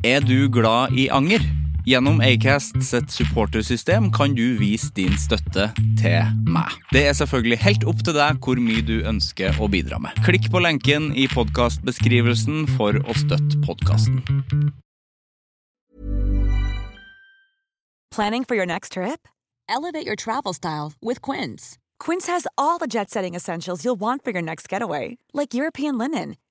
Er du glad i anger? Gjennom Acast sitt supportersystem kan du vise din støtte til meg. Det er selvfølgelig helt opp til deg hvor mye du ønsker å bidra med. Klikk på lenken i podkastbeskrivelsen for å støtte podkasten. Planning for your next trip? Elevate your travel style with Quince. Quince has all the jet setting essentials you'll want for your next getaway, like European linen,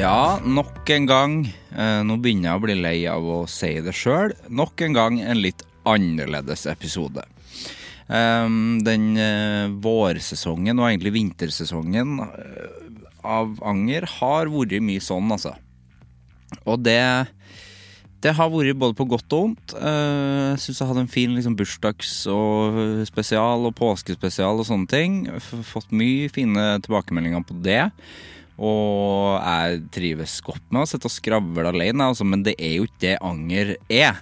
Ja, nok en gang. Eh, nå begynner jeg å bli lei av å si det sjøl. Nok en gang en litt annerledes episode. Um, den uh, vårsesongen, og egentlig vintersesongen, uh, av Anger har vært mye sånn, altså. Og det det har vært både på godt og vondt. Jeg syns jeg hadde en fin liksom, bursdags- og spesial og påskespesial og sånne ting. Fått mye fine tilbakemeldinger på det. Og jeg trives godt med å sitte og skravle alene, altså, men det er jo ikke det anger er.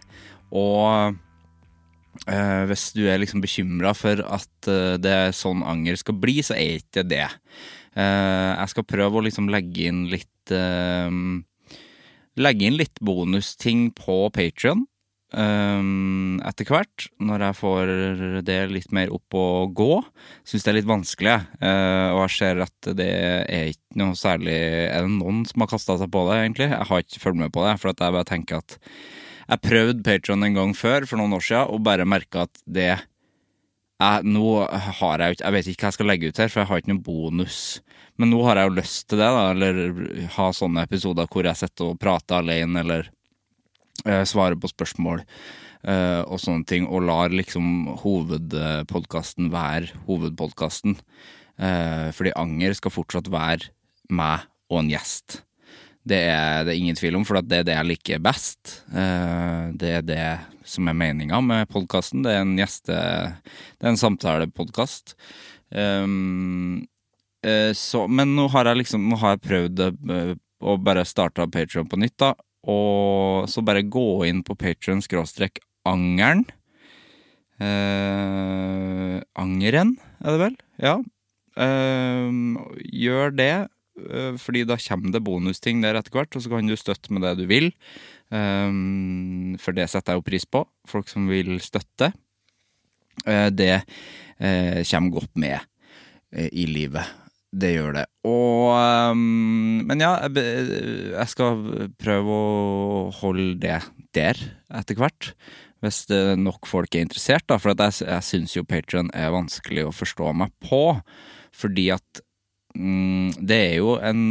Og øh, hvis du er liksom bekymra for at øh, det er sånn anger skal bli, så er ikke det det. Uh, jeg skal prøve å liksom legge inn litt uh, Legge inn litt bonusting på Patrion um, etter hvert, når jeg får det litt mer opp å gå. Syns det er litt vanskelig, uh, og jeg ser at det er ikke noe særlig Er det noen som har kasta seg på det, egentlig? Jeg har ikke fulgt med på det, for jeg bare tenker at Jeg prøvde Patron en gang før, for noen år siden, og bare merka at det jeg, nå har jeg jo ikke Jeg vet ikke hva jeg skal legge ut her, for jeg har ikke noen bonus. Men nå har jeg jo lyst til det, da, eller ha sånne episoder hvor jeg sitter og prater alene, eller svarer på spørsmål uh, og sånne ting, og lar liksom hovedpodkasten være hovedpodkasten. Uh, fordi Anger skal fortsatt være meg og en gjest. Det er det ingen tvil om, for det er det jeg liker best. Det er det som er meninga med podkasten. Det er en gjeste... Det er en samtalepodkast. Men nå har jeg liksom Nå har jeg prøvd å bare starte Patrion på nytt, da. Og så bare gå inn på Patrion skråstrek angeren. Eh, angeren, er det vel? Ja. Eh, gjør det, uh, fordi da kommer det bonusting der etter hvert, og så kan du støtte med det du vil. for det setter jeg jo pris på. Folk som vil støtte. det kommer godt med i livet. Det gjør det. Og um, Men ja, jeg, skal prøve å holde det der etter hvert. Hvis nok folk er interessert, da. For jeg, jeg syns jo Patrion er vanskelig å forstå meg på. Fordi at um, det er jo en,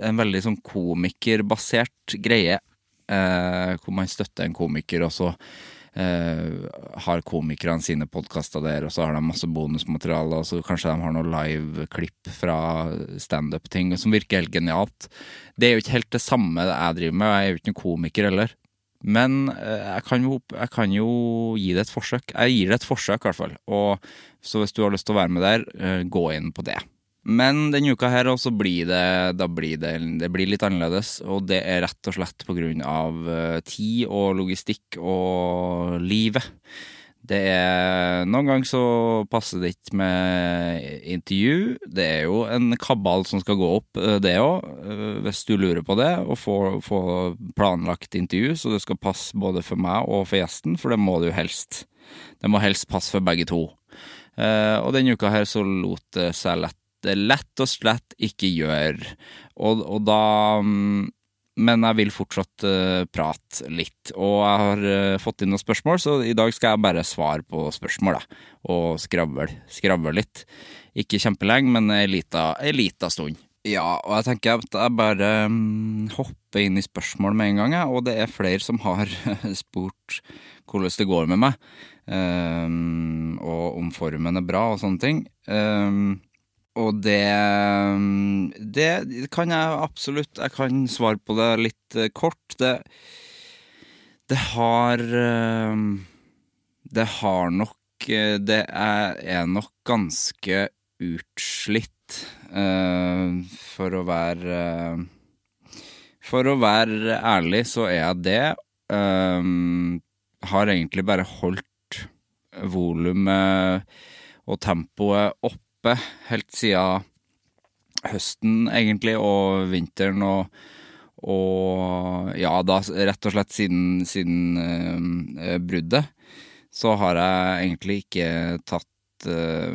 en veldig sånn komikerbasert greie. Eh, hvor man støtter en komiker, og så har komikerne sine podkaster der, og så har de masse bonusmateriale, og så kanskje de har noen live-klipp fra standup-ting som virker helt genialt. Det er jo ikke helt det samme jeg driver med, og jeg er jo ikke noen komiker heller. Men uh, jeg, kan jo, jeg, kan jo, gi det et forsøk. Jeg gir det et forsøk, i hvert fall. Og, så hvis du har lyst til å være med der, uh, gå inn på det. Men denne uka her også blir det, da blir det, det blir litt annerledes, og det er rett og slett på grunn av eh, tid og logistikk og livet. Det er Noen ganger så passer det ikke med intervju. Det er jo en kabal som skal gå opp, eh, det òg, eh, hvis du lurer på det. Og få, få planlagt intervju, så det skal passe både for meg og for gjesten, for det må du helst. Det må helst passe for begge to. Og denne uka her så lot det seg lett, lett og slett ikke gjør. Og, og da mm, Men jeg vil fortsatt uh, prate litt. Og jeg har uh, fått inn noen spørsmål, så i dag skal jeg bare svare på spørsmål. Og skravle, skravle litt. Ikke kjempelenge, men ei lita, stund. Ja, og jeg tenker at jeg bare um, hopper inn i spørsmål med en gang, jeg. Og det er flere som har spurt hvordan det går med meg. Um, og om formen er bra og sånne ting. Um, og det Det kan jeg absolutt Jeg kan svare på det litt eh, kort. Det Det har um, Det har nok eh, Det er, er nok ganske utslitt, for å være For å være ærlig, så er jeg det. Har egentlig bare holdt volumet og tempoet oppe helt siden høsten, egentlig, og vinteren og og ja, da rett og slett siden, siden uh, bruddet, så har jeg egentlig ikke tatt uh,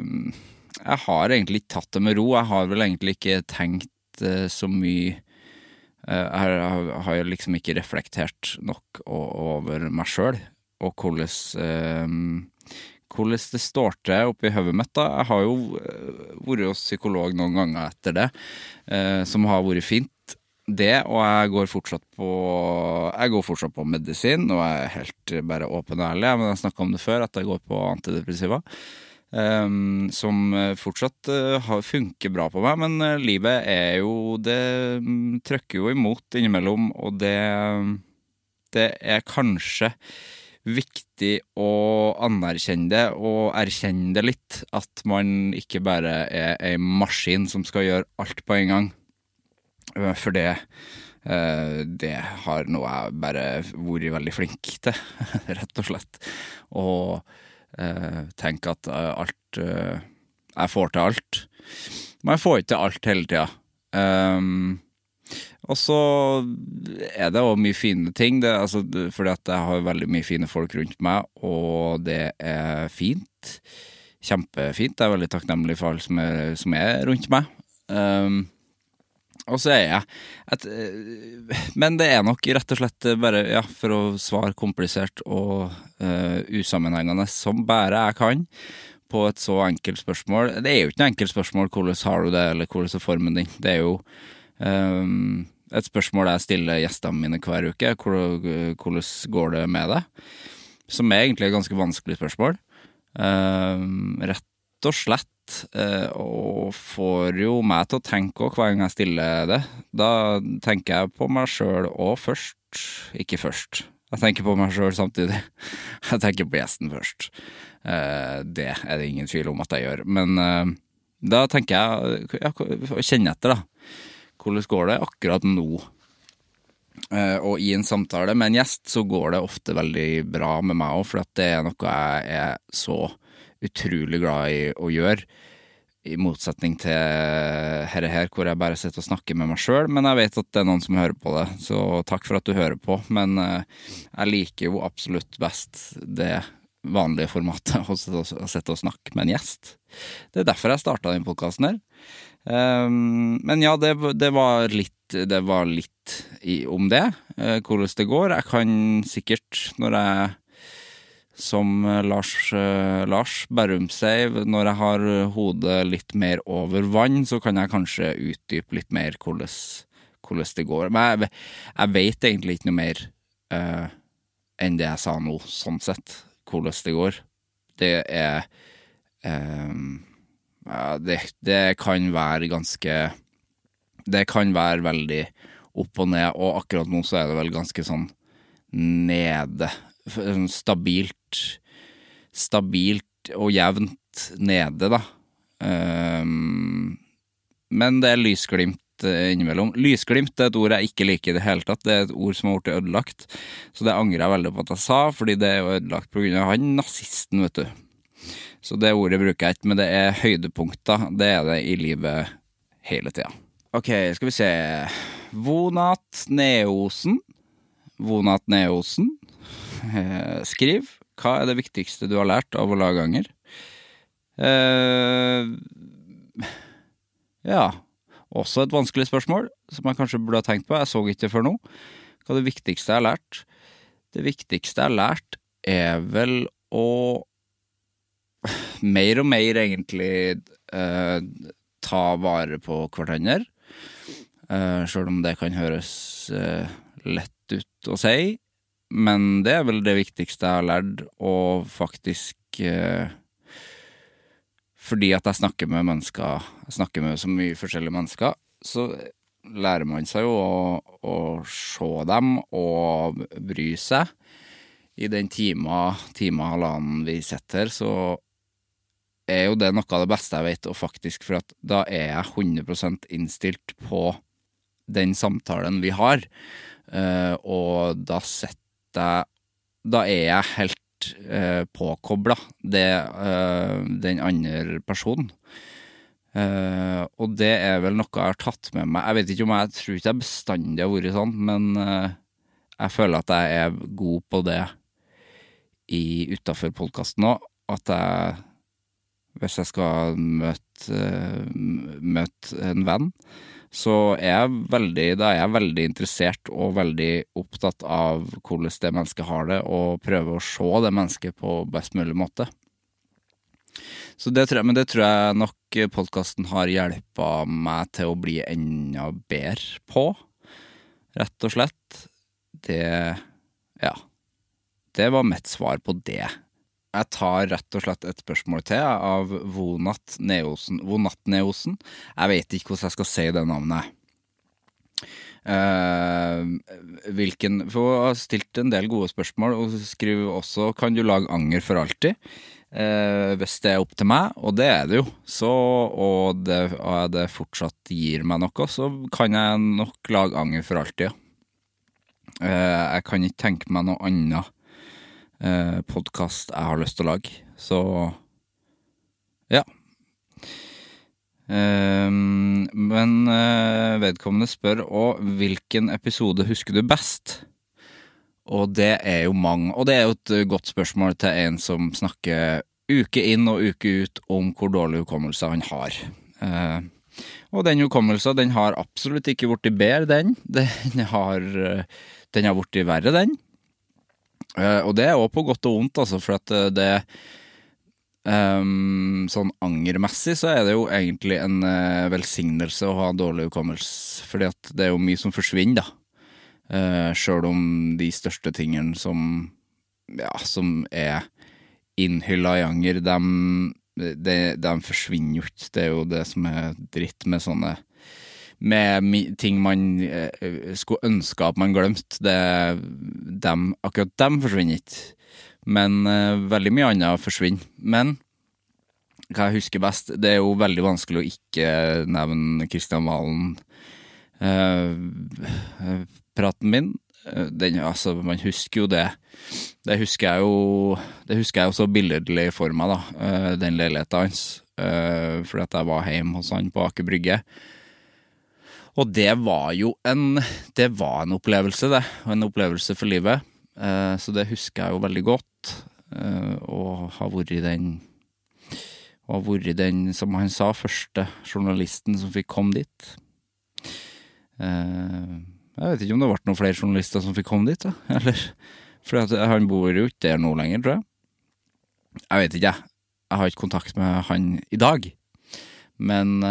Jeg har egentlig ikke tatt det med ro. Jeg har vel egentlig ikke tenkt uh, så mye Jeg har, jo liksom ikke reflektert nok over meg sjøl og hvordan, hvordan det står til oppi hodet mitt. da. Jeg har jo eh, vært hos psykolog noen ganger etter det, eh, som har vært fint. Det, og jeg går fortsatt på Jeg går fortsatt på medisin, og jeg er helt bare åpen og ærlig, men jeg snakka om det før, at jeg går på antidepressiva. Um, som fortsatt uh, funker bra på meg, men uh, livet er jo Det um, trykker jo imot innimellom, og det Det er kanskje viktig å anerkjenne det og erkjenne det litt. At man ikke bare er ei maskin som skal gjøre alt på en gang. Eh, for det eh, det har nå jeg bare vært veldig flink til, rett og slett. Og eh, tenke at alt Jeg får til alt. Men jeg får ikke til alt hele tida. Um, og så er det òg mye fine ting, det, altså, fordi at jeg har veldig mye fine folk rundt meg, og det er fint. Kjempefint. Jeg er veldig takknemlig for alle som som er rundt meg. Um, og så er jeg et, Men det er nok rett og slett bare, ja, for å svare komplisert og uh, usammenhengende som bare jeg kan på et så enkelt spørsmål. Det er jo ikke noe enkelt spørsmål hvordan har du det, eller hvordan er formen din. Det er jo et spørsmål jeg stiller gjestene mine hver uke. Hvordan går det med deg? Som er egentlig et ganske vanskelig spørsmål. Uh, rett og slett. Uh, og får jo meg til å tenke òg hver gang jeg stiller det. Da tenker jeg på meg sjøl òg først. Ikke først. Jeg tenker på meg sjøl samtidig. Jeg tenker på gjesten først. Uh, det er det ingen tvil om at jeg gjør. Men uh, da tenker jeg ja, Kjenn etter, da hvordan går det akkurat nå? Uh, og i en samtale med en gjest så går det ofte veldig bra med meg òg, for det er noe jeg er så utrolig glad i å gjøre. I motsetning til herre her, hvor jeg bare sitter og snakker med meg sjøl. Men jeg vet at det er noen som hører på det, så takk for at du hører på. Men uh, jeg liker jo absolutt best det vanlige formatet, å sitte og snakke med en gjest. Det er derfor jeg starta denne podkasten her. Um, men ja, det, det, var litt, det var litt i, om det, uh, hvordan det går. Jeg kan sikkert, når jeg som Lars, uh, Lars Berrum sier, når jeg har hodet litt mer over vann, så kan jeg kanskje utdype litt mer hvordan, hvordan det går. Men jeg, jeg vet egentlig ikke noe mer uh, enn det jeg sa nå, sånn sett, hvordan det går. Det er um, det, det, kan være ganske Det kan være veldig opp og ned, og akkurat nå så er det vel ganske sånn nede. Sånn stabilt Stabilt og jevnt nede, da. Um, men det er lysglimt innimellom. Lysglimt er et ord jeg ikke liker i det hele tatt. Det er et ord som har blitt ødelagt. Så det angrer jeg veldig på at jeg sa, fordi det er jo ødelagt av han nazisten, vet du. Så det ordet bruker jeg ikke, men det er høydepunkter. Det er det i livet hele tida. Ok, skal vi se. Vonat Neosen. Vonat Neosen. Eh, skriv. Hva er det viktigste du har lært av å lage anger? Eh, ja. Også et vanskelig spørsmål, som jeg kanskje burde ha tenkt på. Jeg så ikke det før nå. Hva er det viktigste jeg har lært? Det viktigste jeg har lært, er vel å Mer og mer, egentlig, eh, ta vare på hverandre. Uh, Sjøl om det kan høres eh, lett ut å si. Men det er vel det viktigste jeg har lært, og faktisk eh, Fordi at jeg snakker med mennesker, jeg snakker med så mye forskjellige mennesker, så lærer man seg jo å, å se dem og bry seg. I den tima, time halvannen vi sitter her, så er jo det noe av det beste jeg vet, og faktisk for at da er jeg 100% innstilt på den samtalen vi har, uh, og da setter jeg Da er jeg helt uh, påkobla uh, den andre personen. Uh, og det er vel noe jeg har tatt med meg. Jeg vet ikke om jeg, jeg tror ikke jeg bestandig har vært sånn, men uh, jeg føler at jeg er god på det utafor podkasten òg. At jeg, hvis jeg skal møte, møte en venn, så er jeg veldig, da er jeg veldig interessert og veldig opptatt av hvordan det mennesket har det, og prøver å se det mennesket på best mulig måte. Så det tror jeg, men det tror jeg nok podkasten har hjelpa meg til å bli enda bedre på, rett og slett. Det Ja. Det var mitt svar på det. Jeg tar rett og slett et spørsmål til av Vonat Neosen. Vonat Neosen. Jeg vet ikke hvordan jeg skal si det navnet. Uh, hvilken For hun har stilt en del gode spørsmål, og skriver også 'Kan du lage anger for alltid?' Uh, hvis det er opp til meg, og det er det jo, så, og det, og det fortsatt gir meg noe, så kan jeg nok lage anger for alltid, ja. Uh, jeg kan ikke tenke meg noe annet uh, podkast jeg har lyst til å lage, så ja. men vedkommende spør òg hvilken episode husker du best? Og det er jo mange, og det er jo et godt spørsmål til en som snakker uke inn og uke ut om hvor dårlig hukommelse han har. Eh, og den hukommelsen, den har absolutt ikke blitt bedre, den. Den har, den har blitt verre, den. Eh, og det er òg på godt og vondt, altså, for at det um, Sånn angermessig så er det jo egentlig en uh, velsignelse å ha dårlig hukommelse, fordi at det er jo mye som forsvinner, da. Uh, Sjøl om de største tingene som, ja, som er innhylla i anger, de, de, de, forsvinner jo ikke. Det er jo det som er dritt med sånne Med ting man uh, skulle ønske at man glemte. Dem, akkurat dem forsvinner ikke. Men uh, veldig mye annet forsvinner. Men hva jeg husker best, det er jo veldig vanskelig å ikke nevne Kristian Valen. Uh, praten min. Den, altså, man husker jo det. Det husker jeg jo Det husker jeg jo så billedlig for meg, da. Den leiligheta hans. Fordi at jeg var hjemme hos han på Aker Brygge. Og det var jo en Det var en opplevelse, det. En opplevelse for livet. Så det husker jeg jo veldig godt. Og har vært den Og har vært den, som han sa, første journalisten som fikk komme dit. Jeg vet ikke om det ble noen flere journalister som fikk komme dit, da. Eller For han bor jo ikke der nå lenger, tror jeg. Jeg vet ikke, jeg. Jeg har ikke kontakt med han i dag. Men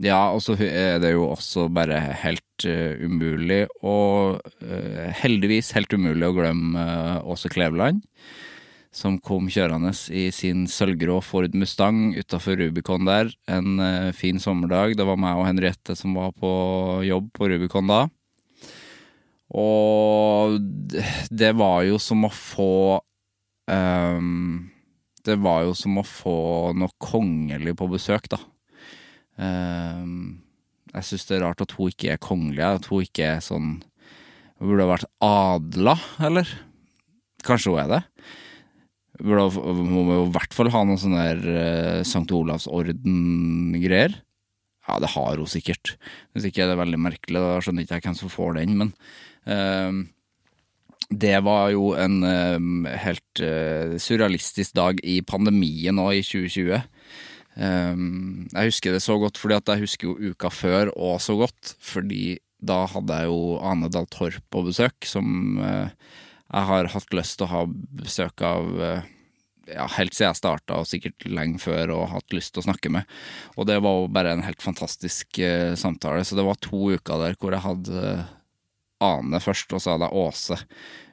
Ja, og så er det jo også bare helt uh, umulig og uh, heldigvis helt umulig å glemme Åse Kleveland som kom kjørende i sin sølvgrå Ford Mustang utafor Rubicon der en uh, fin sommerdag. Det var meg og Henriette som var på jobb på Rubicon da. Og det var jo som å få um, Det var jo som å få noe kongelig på besøk, da. Um, jeg syns det er rart at hun ikke er kongelig, at hun ikke er sånn Hun burde ha vært adla, eller? Kanskje hun er det? Hun Må i hvert fall ha noen sånne der uh, Sankt Olavs orden-greier. Ja, det har hun sikkert. Hvis ikke er det veldig merkelig, da skjønner ikke jeg hvem som får den, men uh, det var jo en uh, helt uh, surrealistisk dag i pandemien nå i 2020. Um, jeg husker det så godt fordi at jeg husker jo uka før òg så godt. Fordi da hadde jeg jo Ane Dahl Torp på besøk, som uh, jeg har hatt lyst til å ha besøk av uh, ja, helt siden jeg starta, og sikkert lenge før, og hatt lyst til å snakke med. Og det var jo bare en helt fantastisk uh, samtale. Så det var to uker der hvor jeg hadde Ane først, og så hadde jeg Åse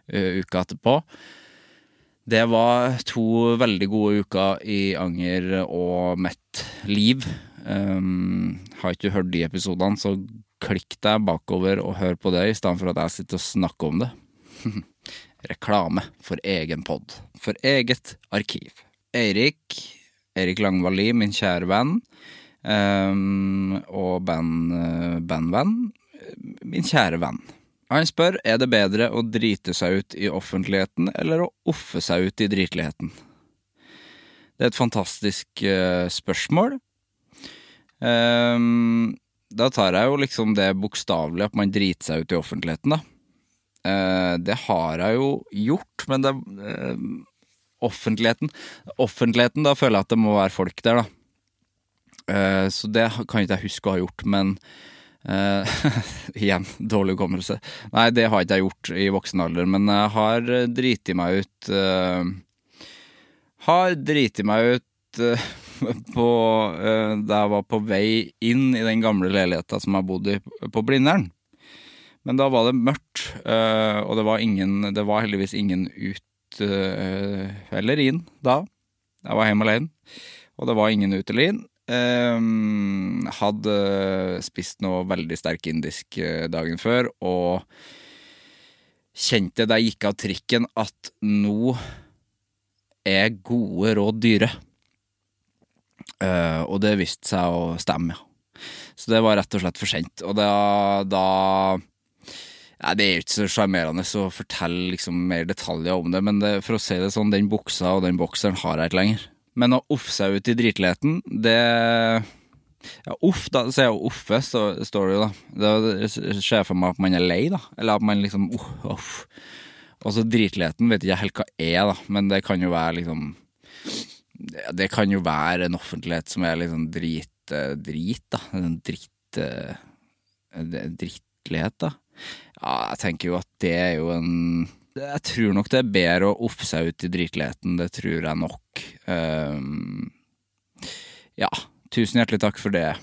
uka etterpå. Det var to veldig gode uker i Anger og mitt liv. Um, har ikke du hørt de episodene, så klikk deg bakover og hør på det, i stedet for at jeg sitter og snakker om det. Reklame for egen pod. For eget arkiv. Eirik, Erik Langvalli, min kjære venn, um, og band, bandvenn, min kjære venn. Han spør er det bedre å drite seg ut i offentligheten eller å offe seg ut i dritligheten. Det er et fantastisk uh, spørsmål. Um, da tar jeg jo liksom det bokstavelig at man driter seg ut i offentligheten, da. Uh, det har jeg jo gjort, men det uh, Offentligheten Offentligheten, da føler jeg at det må være folk der, da. så det kan ikke jeg huske å ha gjort, men igjen, dårlig hukommelse. Nei, det har ikke jeg gjort i voksen alder, men jeg har driti meg ut uh, Har driti meg ut uh, på Da jeg var på vei inn i den gamle leiligheta som jeg bodde i på Blindern. Men da var det mørkt, og det var ingen Det var heldigvis ingen ut eller inn da. Jeg var hjemme alene, og det var ingen ut eller inn. Um, hadde spist noe veldig sterk indisk eh, dagen før, og kjente da jeg gikk av trikken at nå er gode råd dyre. Uh, og det viste seg å stemme, ja. Så det var rett og slett for sent. Og da, da ja, Det er jo ikke så sjarmerende å fortelle liksom mer detaljer om det, men det, for å si det sånn, den buksa og den bokseren har jeg ikke lenger. Men å offe seg ut i dritleten, det ja, Uff, da sier jeg offe, står det jo, da. Det ser for meg at man er lei, da. Eller at man liksom uff, uff. Og så dritleten vet ikke jeg helt hva er, da, men det kan jo være liksom Det kan jo være en offentlighet som er liksom drit, drit da. En dritt Drittlighet, da. Ja, jeg tenker jo at det er jo en jeg tror nok det er bedre å offe seg ut i dritleten, det tror jeg nok. Um, ja, tusen hjertelig takk for det.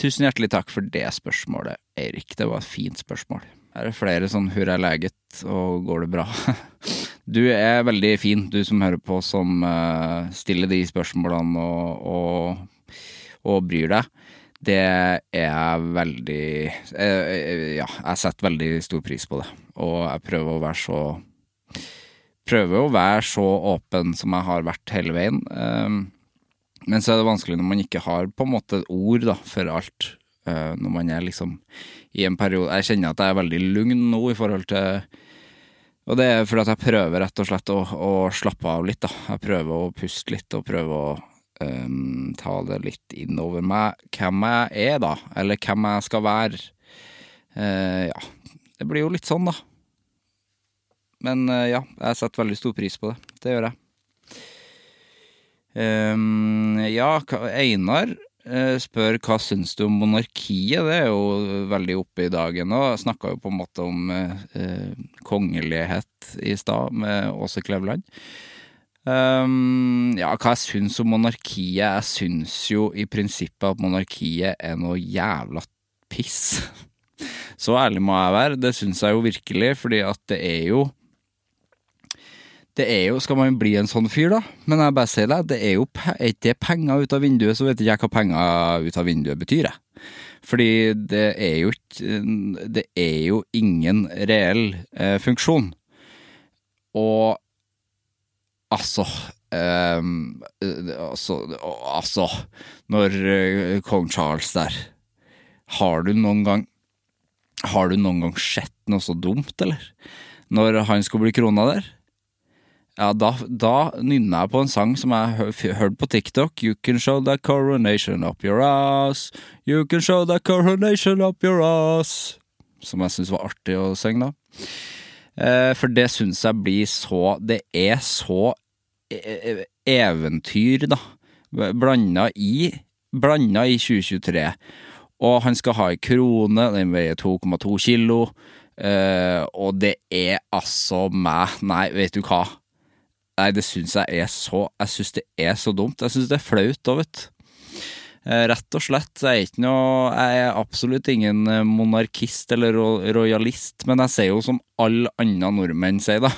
Tusen hjertelig takk for det spørsmålet, Eirik. Det var et fint spørsmål. Er det flere sånn 'hurra leget' og 'går det bra'? Du er veldig fin, du som hører på, som uh, stiller de spørsmålene og, og, og bryr deg. Det er veldig uh, Ja, jeg setter veldig stor pris på det. Og jeg prøver å være så prøver å være så åpen som jeg har vært hele veien. Ehm, men så er det vanskelig når man ikke har på en måte ord da, for alt. Eh, når man er liksom i en periode Jeg kjenner at jeg er veldig lugn nå i forhold til Og det er fordi at jeg prøver rett og slett å, å slappe av litt, da. Jeg prøver å puste litt og prøve å um, ta det litt innover meg. Hvem jeg er, da. Eller hvem jeg skal være. Uh, ja. Det blir jo litt sånn, da. Men uh, ja, jeg setter veldig stor pris på det. Det gjør jeg. Um, ja, Einar uh, spør hva syns du om monarkiet? Det er jo veldig oppe i dagen nå. Snakka jo på en måte om uh, kongelighet i stad med Åse Kleveland. Um, ja, hva jeg syns om monarkiet? Jeg syns jo i prinsippet at monarkiet er noe jævla piss. Så ærlig må jeg være. Det syns jeg jo virkelig, fordi at det er jo det er jo, Skal man bli en sånn fyr, da? Men jeg bare sier det, det er jo ikke penger ut av vinduet, så vet ikke jeg hva penger ut av vinduet betyr, jeg. Fordi det er jo Det er jo ingen reell eh, funksjon. Og altså um, altså, altså Når eh, kong Charles der Har du noen gang Har du noen gang sett noe så dumt, eller? Når han skulle bli krona der? Ja, da, da nynna jeg på en sang som jeg hørte på TikTok. You can show that coronation up your ass. You can show that coronation up your ass. Som jeg syntes var artig å synge, da. Eh, for det syns jeg blir så Det er så eventyr, da. Blanda i Blanda i 2023. Og han skal ha ei krone, den veier 2,2 kilo. eh, og det er altså meg Nei, vet du hva? Nei, det syns jeg er så Jeg syns det er så dumt. Jeg syns det er flaut òg, vet du. Eh, Rett og slett. Jeg er ikke noe Jeg er absolutt ingen eh, monarkist eller ro- rojalist, men jeg sier jo som alle andre nordmenn sier, da.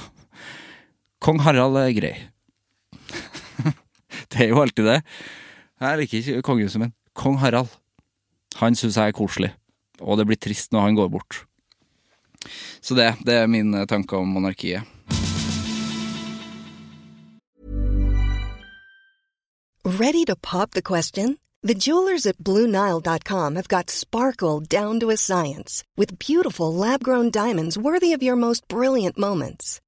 Kong Harald er grei. Det er jo alltid det. Jeg liker ikke kongehuset, men kong Harald, han syns jeg er koselig. Og det blir trist når han går bort. Så det, det er mine tanker om monarkiet. Ready to pop the question? The jewelers at BlueNile.com have got sparkle down to a science with beautiful lab grown diamonds worthy of your most brilliant moments.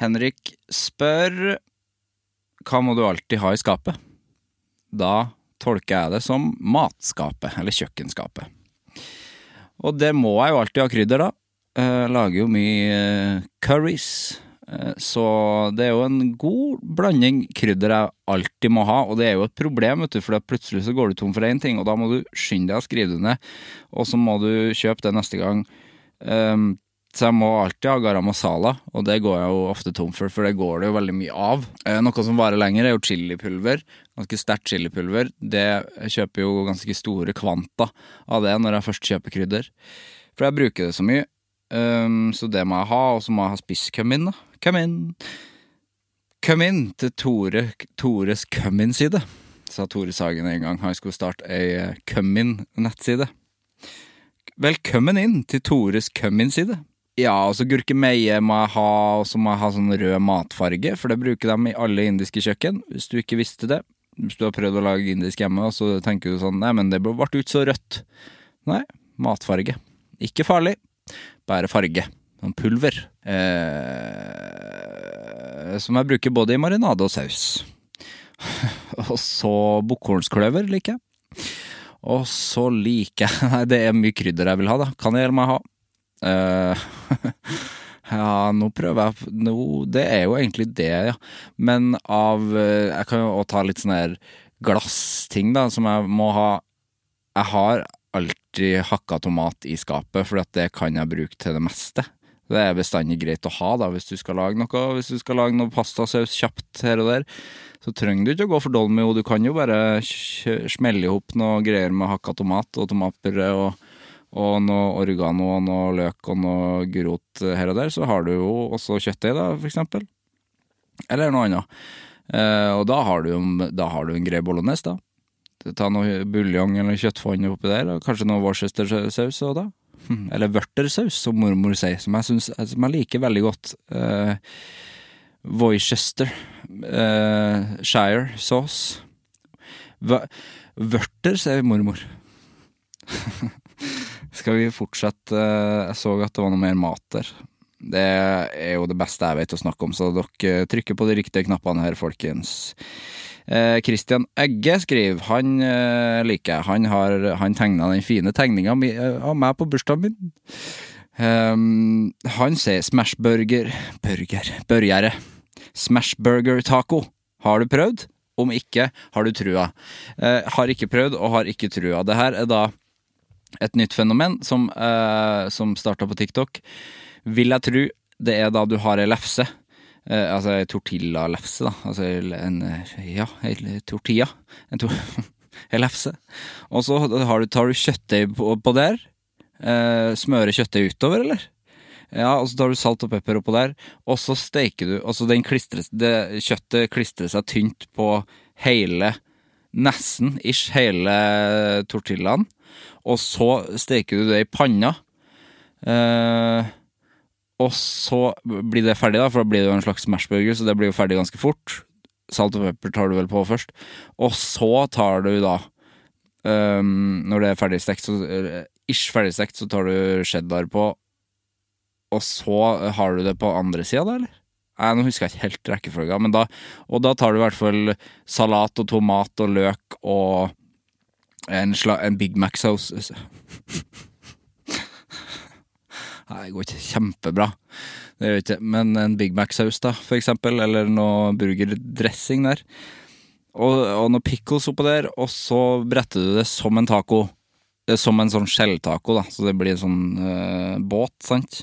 Henrik spør hva må du alltid ha i skapet? Da tolker jeg det som matskapet, eller kjøkkenskapet. Og det må jeg jo alltid ha krydder, da. Jeg lager jo mye eh, curries. Eh, Så det er jo en god blanding krydder jeg alltid må ha, og det er jo et problem, vet du, for plutselig så går du tom for én ting, og da må du skynde deg å skrive det ned, og så må du kjøpe det neste gang. Um, så jeg må alltid ha garam masala, og det går jeg jo ofte tom for, for det går det jo veldig mye av. Eh, Noe som varer lenger, er jo chilipulver. Ganske sterkt chilipulver. Det kjøper jo ganske store kvanta av det når jeg først kjøper krydder. For jeg bruker det så mye. Um, så det må jeg ha, og så må jeg ha spisskummin, da. Kummin. Kummin til Tore, Tores kummin-side, sa Tore Sagen en gang han skulle starte ei eh, kummin-nettside. Velkommen inn til Tores kummin-side. Ja, altså gurkemeie må jeg ha, og så må jeg ha sånn rød matfarge, for det bruker de i alle indiske kjøkken, hvis du ikke visste det. Hvis du har prøvd å lage indisk hjemme, og så tenker du sånn, nei, men det ble ikke så rødt. Nei, matfarge. Ikke farlig, bare farge. Sånn pulver. Eh, som jeg bruker både i marinade og saus. og så bukkhornskløver liker jeg. Og så liker jeg Nei, det er mye krydder jeg vil ha, da. Må jeg ha. Eh, ja, nå prøver jeg nå, Det er jo egentlig det, ja. Men av eh, Jeg kan jo ta litt sånne her glassting, da, som jeg må ha. Jeg har alltid hakka tomat i skapet, for det kan jeg bruke til det meste. Det er bestandig greit å ha da, hvis du skal lage noe. Hvis du skal lage noe pastasaus kjapt her og der, så trenger du ikke å gå for dolmio. Du kan jo bare smelle i hop noe greier med hakka tomat og tomatpuré og, og noe oregano og noe løk og noe gulrot her og der. Så har du jo også kjøttdeig, da, for eksempel. Eller noe annet. Eh, og da har, du, da har du en grei bolognese, da. Ta noe buljong eller kjøttfond oppi der, og kanskje noe Worcestersaus òg, da. Hm, Eller vørtersaus, som mormor sier, som jeg, synes, som jeg liker veldig godt. Eh, Worcester eh, Shire sauce. Vørter, sier mormor. Skal vi fortsette? eh, Jeg så at det var noe mer mat der. Det er jo det beste jeg vet å snakke om, så dere trykker på de riktige knappene her, folkens. Eh, Egge skriver Han eh, liker jeg. Han, har, han tegna den fine tegninga av meg på bursdagen min. Um, han sier smashburger Burger Børgjerde. Smashburger taco. Har du prøvd? Om ikke, har du trua. Eh, har ikke prøvd og har ikke trua. Det her er da et nytt fenomen som, uh, som starta på TikTok. Vil jeg tro det er da du har ei lefse Uh, altså ei tortilla-lefse, da. Altså en Ja, ei tortilla. En, to en lefse. Og så tar du kjøttdeig på, på der. Uh, smører kjøttdeig utover, eller? Ja, og så tar du salt og pepper oppå der, og så steiker du Og det, kjøttet klistrer seg tynt på hele Nesten ish hele tortillaen. Og så steker du det i panna. Eh, og så blir det ferdig, da, for da blir det jo en slags smashburger, så det blir jo ferdig ganske fort. Salt og pepper tar du vel på først. Og så tar du da um, Når det er ferdig stekt, så ish ferdig stekt, så tar du cheddar på. Og så har du det på andre sida, da, eller? Nei, Nå husker jeg ikke helt rekkefølga, men da Og da tar du i hvert fall salat og tomat og løk og en, en Big Mac-saus. Nei, det går ikke kjempebra. Det gjør ikke, men en Big Mac-saus, da, for eksempel, eller noe burgerdressing der. Og, og noe pickles oppå der, og så bretter du det som en taco. Som en sånn skjelltaco, da, så det blir en sånn uh, båt, sant.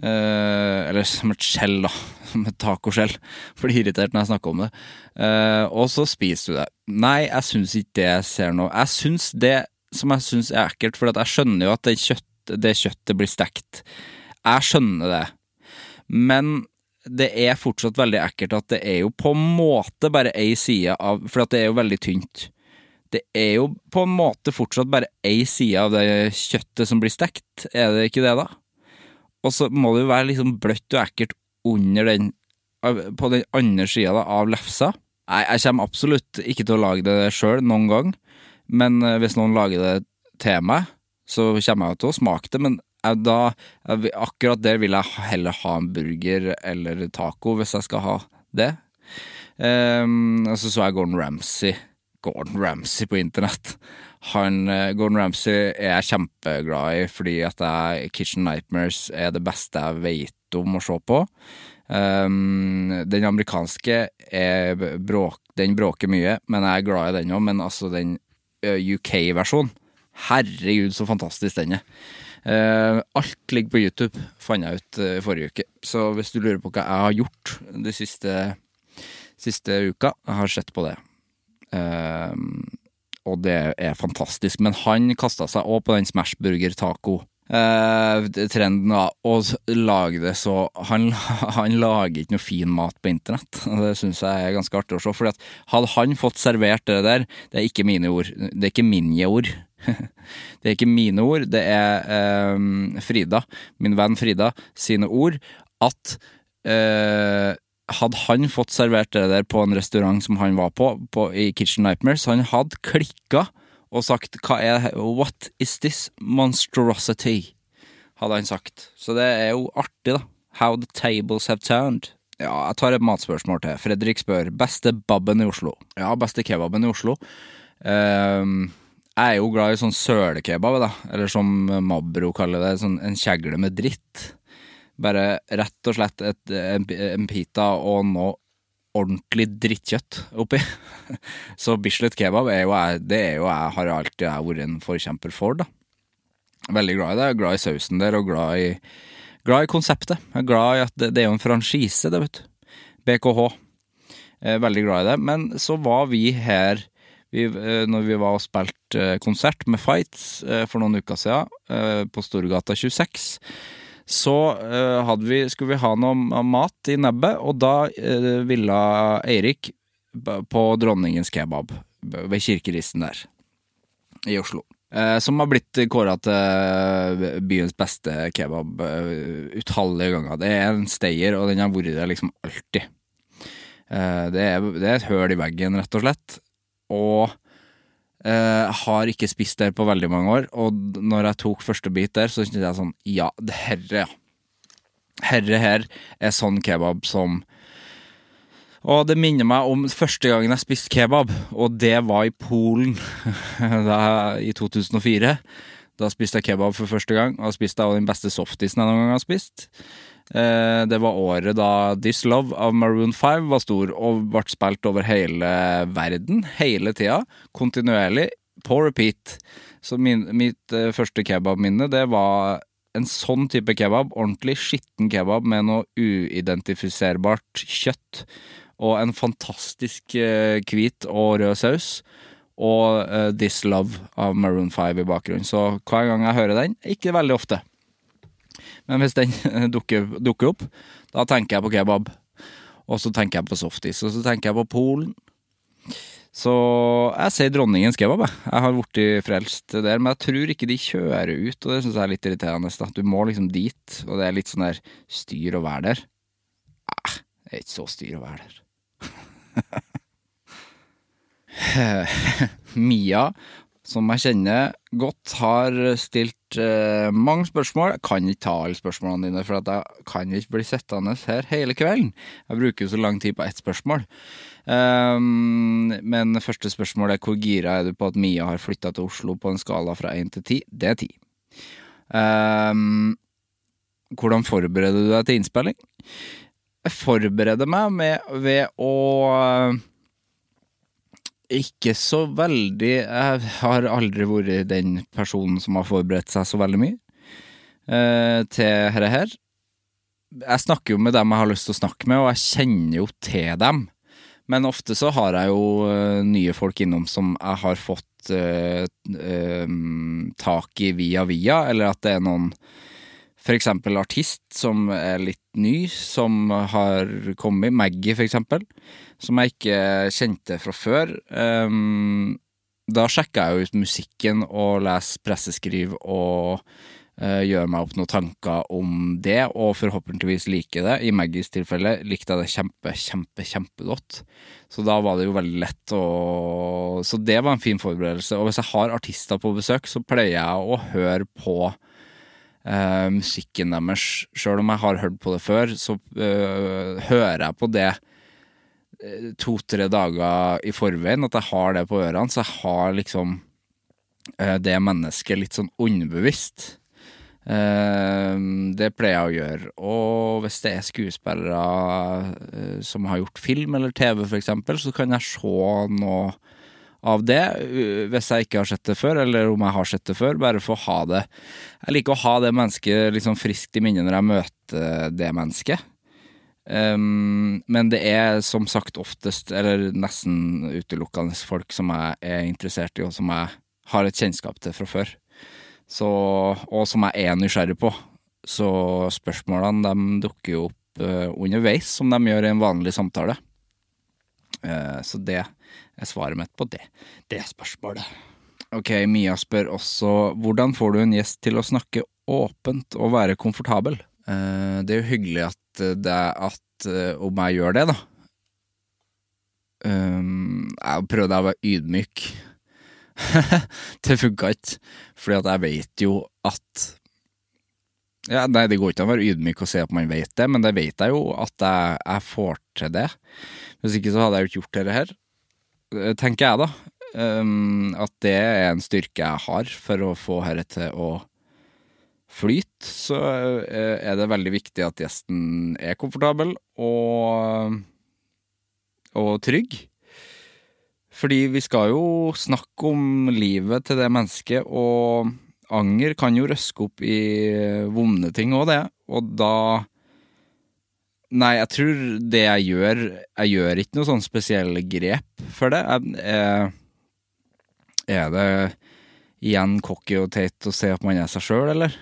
Uh, eller som et skjell, da. Som et tacoskjell. Blir irritert når jeg snakker om det. Uh, og så spiser du det. Nei, jeg syns ikke det jeg ser noe Jeg syns det som jeg syns er ekkelt, for jeg skjønner jo at det, kjøtt, det kjøttet blir stekt. Jeg skjønner det. Men det er fortsatt veldig ekkelt at det er jo på en måte bare ei side av For det er jo veldig tynt. Det er jo på en måte fortsatt bare ei side av det kjøttet som blir stekt, er det ikke det, da? Og så må det jo være liksom bløtt og ekkelt under den På den andre sida av lefsa. Nei, jeg kommer absolutt ikke til å lage det sjøl noen gang, men eh, hvis noen lager det til meg, så kommer jeg til å smake det. Men da, akkurat der vil jeg heller ha en burger eller taco, hvis jeg skal ha det. Um, så så jeg Gordon Ramsay Gordon Ramsay på internett. Han, eh, Gordon Ramsay er jeg kjempeglad i fordi at jeg, Kitchen Nightmares er det beste jeg vet om å se på. Um, den amerikanske er bråk, den bråker mye, men jeg er glad i den òg. Men altså, den UK-versjonen Herregud, så fantastisk den er. Uh, alt ligger på YouTube, fant jeg ut uh, forrige uke. Så hvis du lurer på hva jeg har gjort de siste, siste uka, jeg har sett på det. Uh, og det er fantastisk. Men han kasta seg òg på den smashburger-taco. Uh, trenden da, og lage det så han, han, lager ikke noe fin mat på internett. Det syns jeg er ganske artig å se. For hadde han fått servert det der Det er ikke mine ord. Det er ikke mine ord. det er ikke mine ord, det er eh, Frida, min venn Frida, sine ord. At uh, hadde han fått servert det der på en restaurant som han var på, på i Kitchen Nightmares, han hadde klikka og sagt hva er What is this monstrosity? hadde han sagt. Så det er jo artig, da. How the tables have turned. Ja, jeg tar et matspørsmål til. Fredrik spør beste babben i Oslo. Ja, beste kebaben i Oslo. Um, jeg er jo glad i sånn sølekebab, da. Eller som Mabro kaller det, sånn en kjegle med dritt. Bare rett og slett et, en, en pita og noe ordentlig drittkjøtt oppi. Så Bislett kebab er jo det er jo jeg, har alltid vært en forkjemper for, da. Veldig glad i det. Glad i sausen der, og glad i, glad i konseptet. Jeg er glad i at det, det er jo en franchise, det, vet du. BKH. Veldig glad i det. Men så var vi her vi, eh, når vi var og spilte eh, konsert med Fights eh, for noen uker siden, på Storgata 26 så uh, vi, skulle vi ha noe mat i nebbet, og da uh, ville Eirik på Dronningens kebab ved kirkeristen der i Oslo. Uh, som har blitt kåra til byens beste kebab utallige ganger. Det er en stayer, og den har vært der liksom alltid. Det er, det er et høl i veggen, rett og slett. Og Uh, har ikke spist der på veldig mange år, og når jeg tok første bit der, så kjente jeg sånn Ja, det herre, ja. Herre her er sånn kebab som Og det minner meg om første gangen jeg spiste kebab, og det var i Polen da, i 2004. Da spiste jeg kebab for første gang, og spiste jeg den beste softisen jeg noen gang har spist. Eh, det var året da This Love av Maroon 5 var stor og ble spilt over hele verden, hele tida, kontinuerlig, på repeat. Så min, mitt uh, første kebabminne, det var en sånn type kebab, ordentlig skitten kebab med noe uidentifiserbart kjøtt, og en fantastisk eh, hvit og rød saus, og uh, This Love av Maroon 5 i bakgrunnen. Så hver gang jeg hører den, ikke veldig ofte, men hvis den dukker, dukker opp, da tenker jeg på kebab. Og så tenker jeg på softis, og så tenker jeg på Polen. Så jeg sier dronningens kebab, jeg. Jeg har blitt frelst der, men jeg tror ikke de kjører ut, og det syns jeg er litt irriterende. Da. Du må liksom dit, og det er litt sånn der styr å være der. Nei, det er ikke så styr å være der. Mia, som jeg kjenner godt, har stilt eh, mange spørsmål. Jeg kan ikke ta alle spørsmålene dine, for jeg kan ikke bli sittende her hele kvelden. Jeg bruker jo så lang tid på ett spørsmål. Um, men første spørsmål er hvor gira er du på at Mia har flytta til Oslo på en skala fra én til ti? Det er ti. Um, hvordan forbereder du deg til innspilling? Jeg forbereder meg med, ved å ikke så veldig Jeg har aldri vært den personen som har forberedt seg så veldig mye eh, til dette her. Jeg snakker jo med dem jeg har lyst til å snakke med, og jeg kjenner jo til dem. Men ofte så har jeg jo uh, nye folk innom som jeg har fått eh, uh, tak i via via, eller at det er noen for eksempel artist som er litt ny, som har kommet, Maggie for eksempel, som jeg ikke kjente fra før. Um, da sjekker jeg ut musikken og leser presseskriv og uh, gjør meg opp noen tanker om det, og forhåpentligvis liker det. I Maggies tilfelle likte jeg det kjempe, kjempe, kjempegodt. Så da var det jo veldig lett å Så det var en fin forberedelse. Og hvis jeg har artister på besøk, så pleier jeg å høre på uh, musikken deres. Sjøl om jeg har hørt på det før, så uh, hører jeg på det to-tre dager i forveien, at jeg har det på ørene. Så jeg har liksom det mennesket litt sånn underbevisst. Det pleier jeg å gjøre. Og hvis det er skuespillere som har gjort film eller TV, eksempel, så kan jeg se noe av det, hvis jeg ikke har sett det før, eller om jeg har sett det før, bare for å ha det Jeg liker å ha det mennesket liksom friskt i minnet når jeg møter det mennesket. Um, men det er som sagt oftest, eller nesten utelukkende, folk som jeg er interessert i, og som jeg har et kjennskap til fra før. Så, og som jeg er nysgjerrig på. Så spørsmålene de dukker jo opp uh, underveis, som de gjør i en vanlig samtale. Uh, så det svaret mitt på det. Det spørsmålet. Ok, Mia spør også hvordan får du en gjest til å snakke åpent og være komfortabel? Uh, det er jo hyggelig at det er at om jeg gjør det, da. Um, jeg prøvde å være ydmyk. det funka ikke, fordi at jeg vet jo at ja, Nei, det går ikke an å være ydmyk og si at man vet det, men det vet jeg jo at jeg, jeg får til det. Hvis ikke så hadde jeg jo ikke gjort dette her, tenker jeg da. Um, at det er en styrke jeg har for å få dette til å flyte. Så er det veldig viktig at gjesten er komfortabel og, og trygg. Fordi vi skal jo snakke om livet til det mennesket, og anger kan jo røske opp i vonde ting òg, det. Og da Nei, jeg tror det jeg gjør Jeg gjør ikke noe sånn spesielle grep for det. Jeg, er det igjen cocky og teit å se at man er seg sjøl, eller?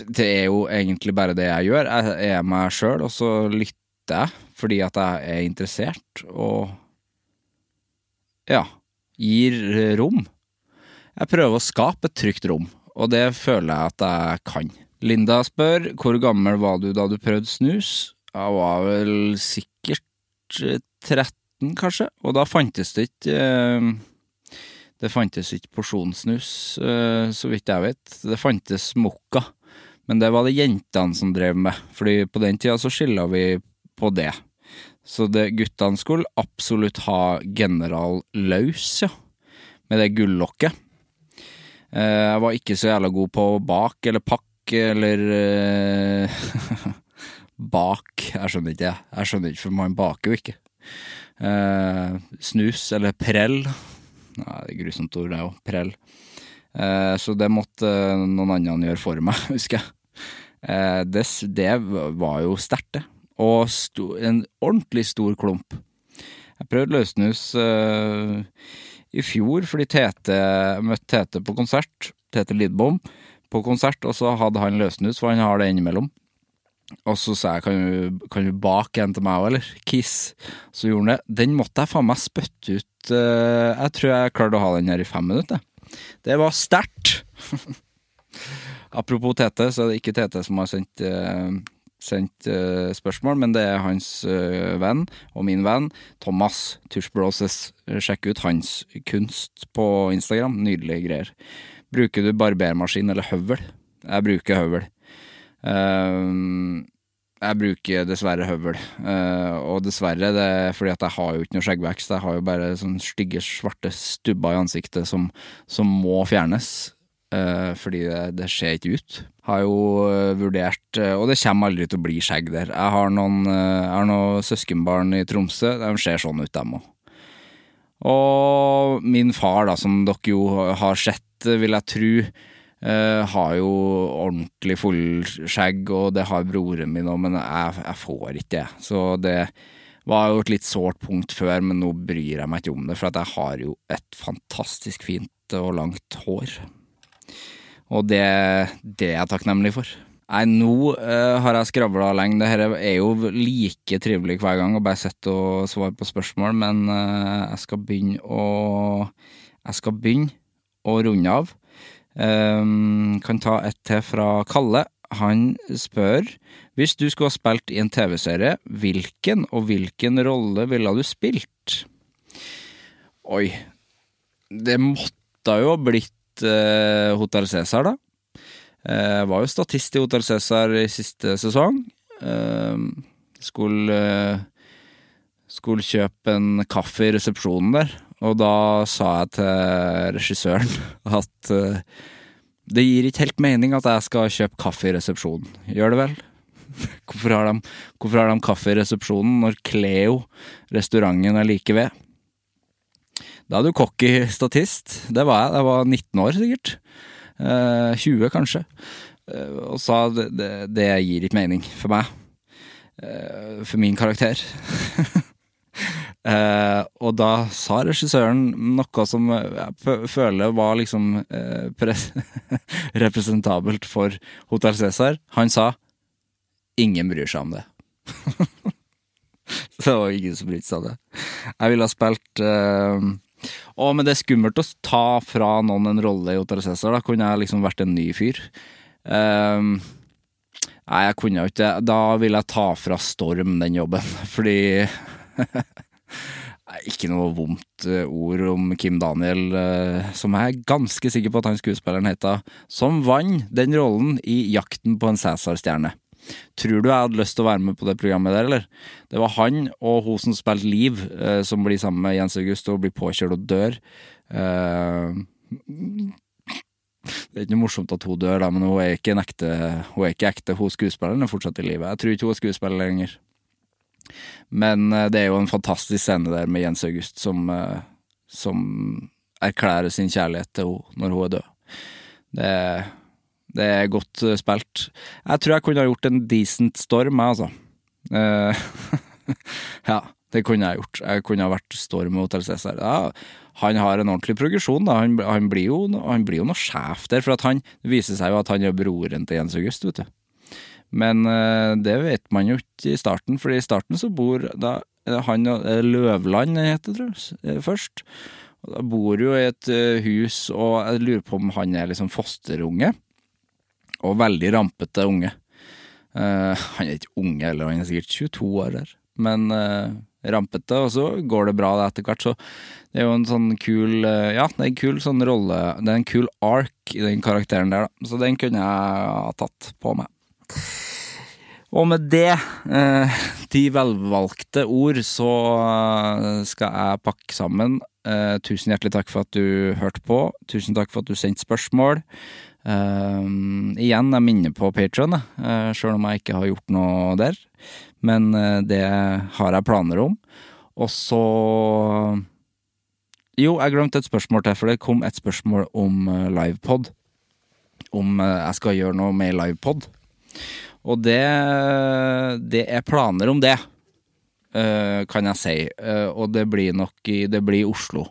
Det er jo egentlig bare det jeg gjør. Jeg er meg sjøl, og så lytter jeg fordi at jeg er interessert, og ja, gir rom. Jeg prøver å skape et trygt rom, og det føler jeg at jeg kan. Linda spør hvor gammel var du da du prøvde snus? Jeg var vel sikkert 13, kanskje, og da fantes det ikke Det fantes ikke porsjonssnus, så vidt jeg vet. Det fantes mokka, men det var det jentene som drev med, fordi på den tida så skilla vi på det. Så det, guttene skulle absolutt ha General Laus, ja, med det gullokket. Jeg var ikke så jævla god på bak eller pakke eller Bak, jeg skjønner ikke, jeg. Jeg skjønner ikke, for man baker jo ikke. snus, eller prell. Nei, det er grusomt ord, det òg. Prell. Uh, så det måtte noen andre gjøre for meg, husker jeg. Det, det var jo sterkt, det. Og sto, en ordentlig stor klump. Jeg prøvde løssnus uh, i fjor fordi Tete møtte Tete på konsert. Tete Lidbom på konsert, og så hadde han løssnus, for han har det innimellom. Og så sa jeg kan du, kan du bake en til meg òg, eller? Kiss. Så gjorde han det. Den måtte jeg faen meg spytte ut. Uh, jeg tror jeg klarte å ha den her i fem minutter. Det var sterkt! Apropos Tete, så er det ikke Tete som har sendt uh, sendt uh, spørsmål, men det er hans venn og min venn Thomas Tushbroses. Sjekk ut hans kunst på Instagram. Nydelige greier. Bruker du barbermaskin eller høvel? Jeg bruker høvel. Uh, jeg bruker dessverre høvel, og dessverre det er fordi at jeg har jo ikke noe skjeggvekst. Jeg har jo bare sånne stygge, svarte stubber i ansiktet som, som må fjernes. Uh, fordi det, det, ser ikke ut. Har jo uh, vurdert uh, Og det kommer aldri til å bli skjegg der. Jeg har noen, jeg har noen søskenbarn i Tromsø. De ser sånn ut, dem òg. Og min far, da, som dere jo har sett, vil jeg tro, har jo ordentlig fullskjegg, og det har broren min òg, men jeg, jeg, får ikke det. Så det var jo et litt sårt punkt før, men nå bryr jeg meg ikke om det, for jeg har jo et fantastisk fint og langt hår. Og det, det er jeg takknemlig for. Nei, nå uh, har jeg skravla lenge. Dette er jo like trivelig hver gang å bare sitte og svare på spørsmål, men uh, jeg skal begynne å Jeg skal begynne å runde av. Um, kan ta et til fra Kalle. Han spør hvis du skulle ha spilt i en TV-serie, hvilken og hvilken rolle ville du spilt? Oi, det måtte jo ha blitt uh, Hotell Cæsar, da. Uh, var jo statist i Hotell Cæsar i siste sesong. Eh, skulle skulle kjøpe en kaffe i resepsjonen der, og da sa jeg til regissøren at det gir ikke helt mening at jeg skal kjøpe kaffe i resepsjonen. Gjør det vel? Hvorfor har de, hvorfor har de kaffe i resepsjonen når Cleo, restauranten, er like ved? Da er du cocky statist. Det var jeg. Jeg var 19 år, sikkert. Eh, 20, kanskje. Eh, og sa det, det, det, gir ikke mening for meg. Eh, for min karakter. eh, og da sa regissøren noe som jeg føler var liksom eh, representabelt for Hotell Cæsar. Han sa 'ingen bryr seg om det'. Så det var ingen som brydde seg om det. Jeg ville ha spilt eh, å, men det er skummelt å ta fra noen en rolle i Hotel Cæsar. Da kunne jeg liksom vært en ny fyr. Um, nei, jeg kunne jo ikke det. Da vil jeg ta fra Storm den jobben, fordi Ikke noe vondt eh, ord om Kim Daniel, eh, som jeg er ganske sikker på at han skuespilleren heter, som vant den rollen i Jakten på en Cæsar-stjerne. Tror du jeg hadde lyst til å være med på det programmet der, eller? Det var han og hun som spilte Liv, eh, som blir sammen med Jens August og blir påkjørt og dør. Eh, det er ikke noe morsomt at hun dør, da, men hun er ikke en ekte Hun er ikke ekte, hun skuespilleren er fortsatt i live. Jeg tror ikke hun er skuespiller lenger. Men eh, det er jo en fantastisk scene der med Jens August som, eh, som erklærer sin kjærlighet til henne når hun er død. Det er det er godt uh, spilt. Jeg tror jeg kunne ha gjort en decent storm, jeg, altså. Uh, ja, det kunne jeg gjort. Jeg kunne ha vært Storm mot Cæsar. Ja, han har en ordentlig progresjon, da. Han, han, blir, jo, han blir jo noe sjef der, for han, det viser seg jo at han er broren til Jens August, vet du. Men uh, det vet man jo ikke i starten, for i starten så bor da han Løvland heter det, tror jeg, først. Og da bor jo i et hus, og jeg lurer på om han er liksom fosterunge og veldig rampete unge. Uh, han er ikke unge heller, han er sikkert 22 år der, men uh, rampete, og så går det bra etter hvert, så det er jo en sånn kul uh, Ja, det er en kul sånn rolle, det er en kul ark i den karakteren der, da, så den kunne jeg ha tatt på meg. Og med det, de velvalgte ord, så skal jeg pakke sammen. tusen hjertelig takk for at du hørte på. Tusen takk for at du sendte spørsmål. Uh, igjen, jeg minner på Patron, uh, sjøl om jeg ikke har gjort noe der. Men uh, det har jeg planer om. Og så Jo, jeg glemte et spørsmål til, for det kom et spørsmål om uh, livepod. Om jeg skal gjøre noe med livepod. Og det, det er planer om det, kan jeg si. Og det blir nok i, det blir Oslo.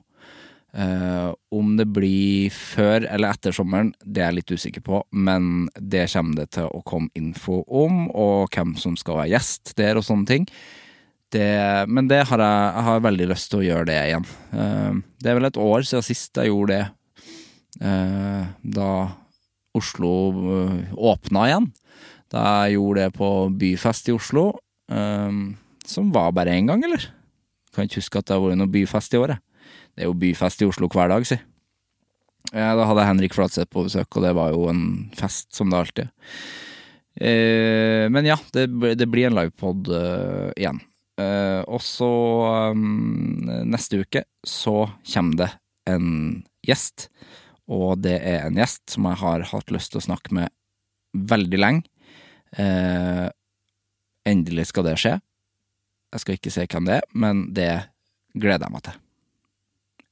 Uh, om det blir før eller etter sommeren, det er jeg litt usikker på, men det kommer det til å komme info om, og hvem som skal være gjest der og sånne ting. Det, men det har jeg, jeg har veldig lyst til å gjøre det igjen. Uh, det er vel et år siden sist jeg gjorde det, uh, da Oslo åpna igjen. Da jeg gjorde det på byfest i Oslo, som var bare én gang, eller? Kan ikke huske at det har vært noe byfest i året. Det er jo byfest i Oslo hver dag, si. Ja, da hadde jeg Henrik Flatseth på besøk, og det var jo en fest, som det alltid er. Eh, men ja, det, det, blir en livepod eh, igjen. Eh, og så um, neste uke så kommer det en gjest, og det er en gjest som jeg har hatt lyst til å snakke med veldig lenge. Eh, endelig skal det skje. Jeg skal ikke si hvem det er, men det gleder jeg meg til.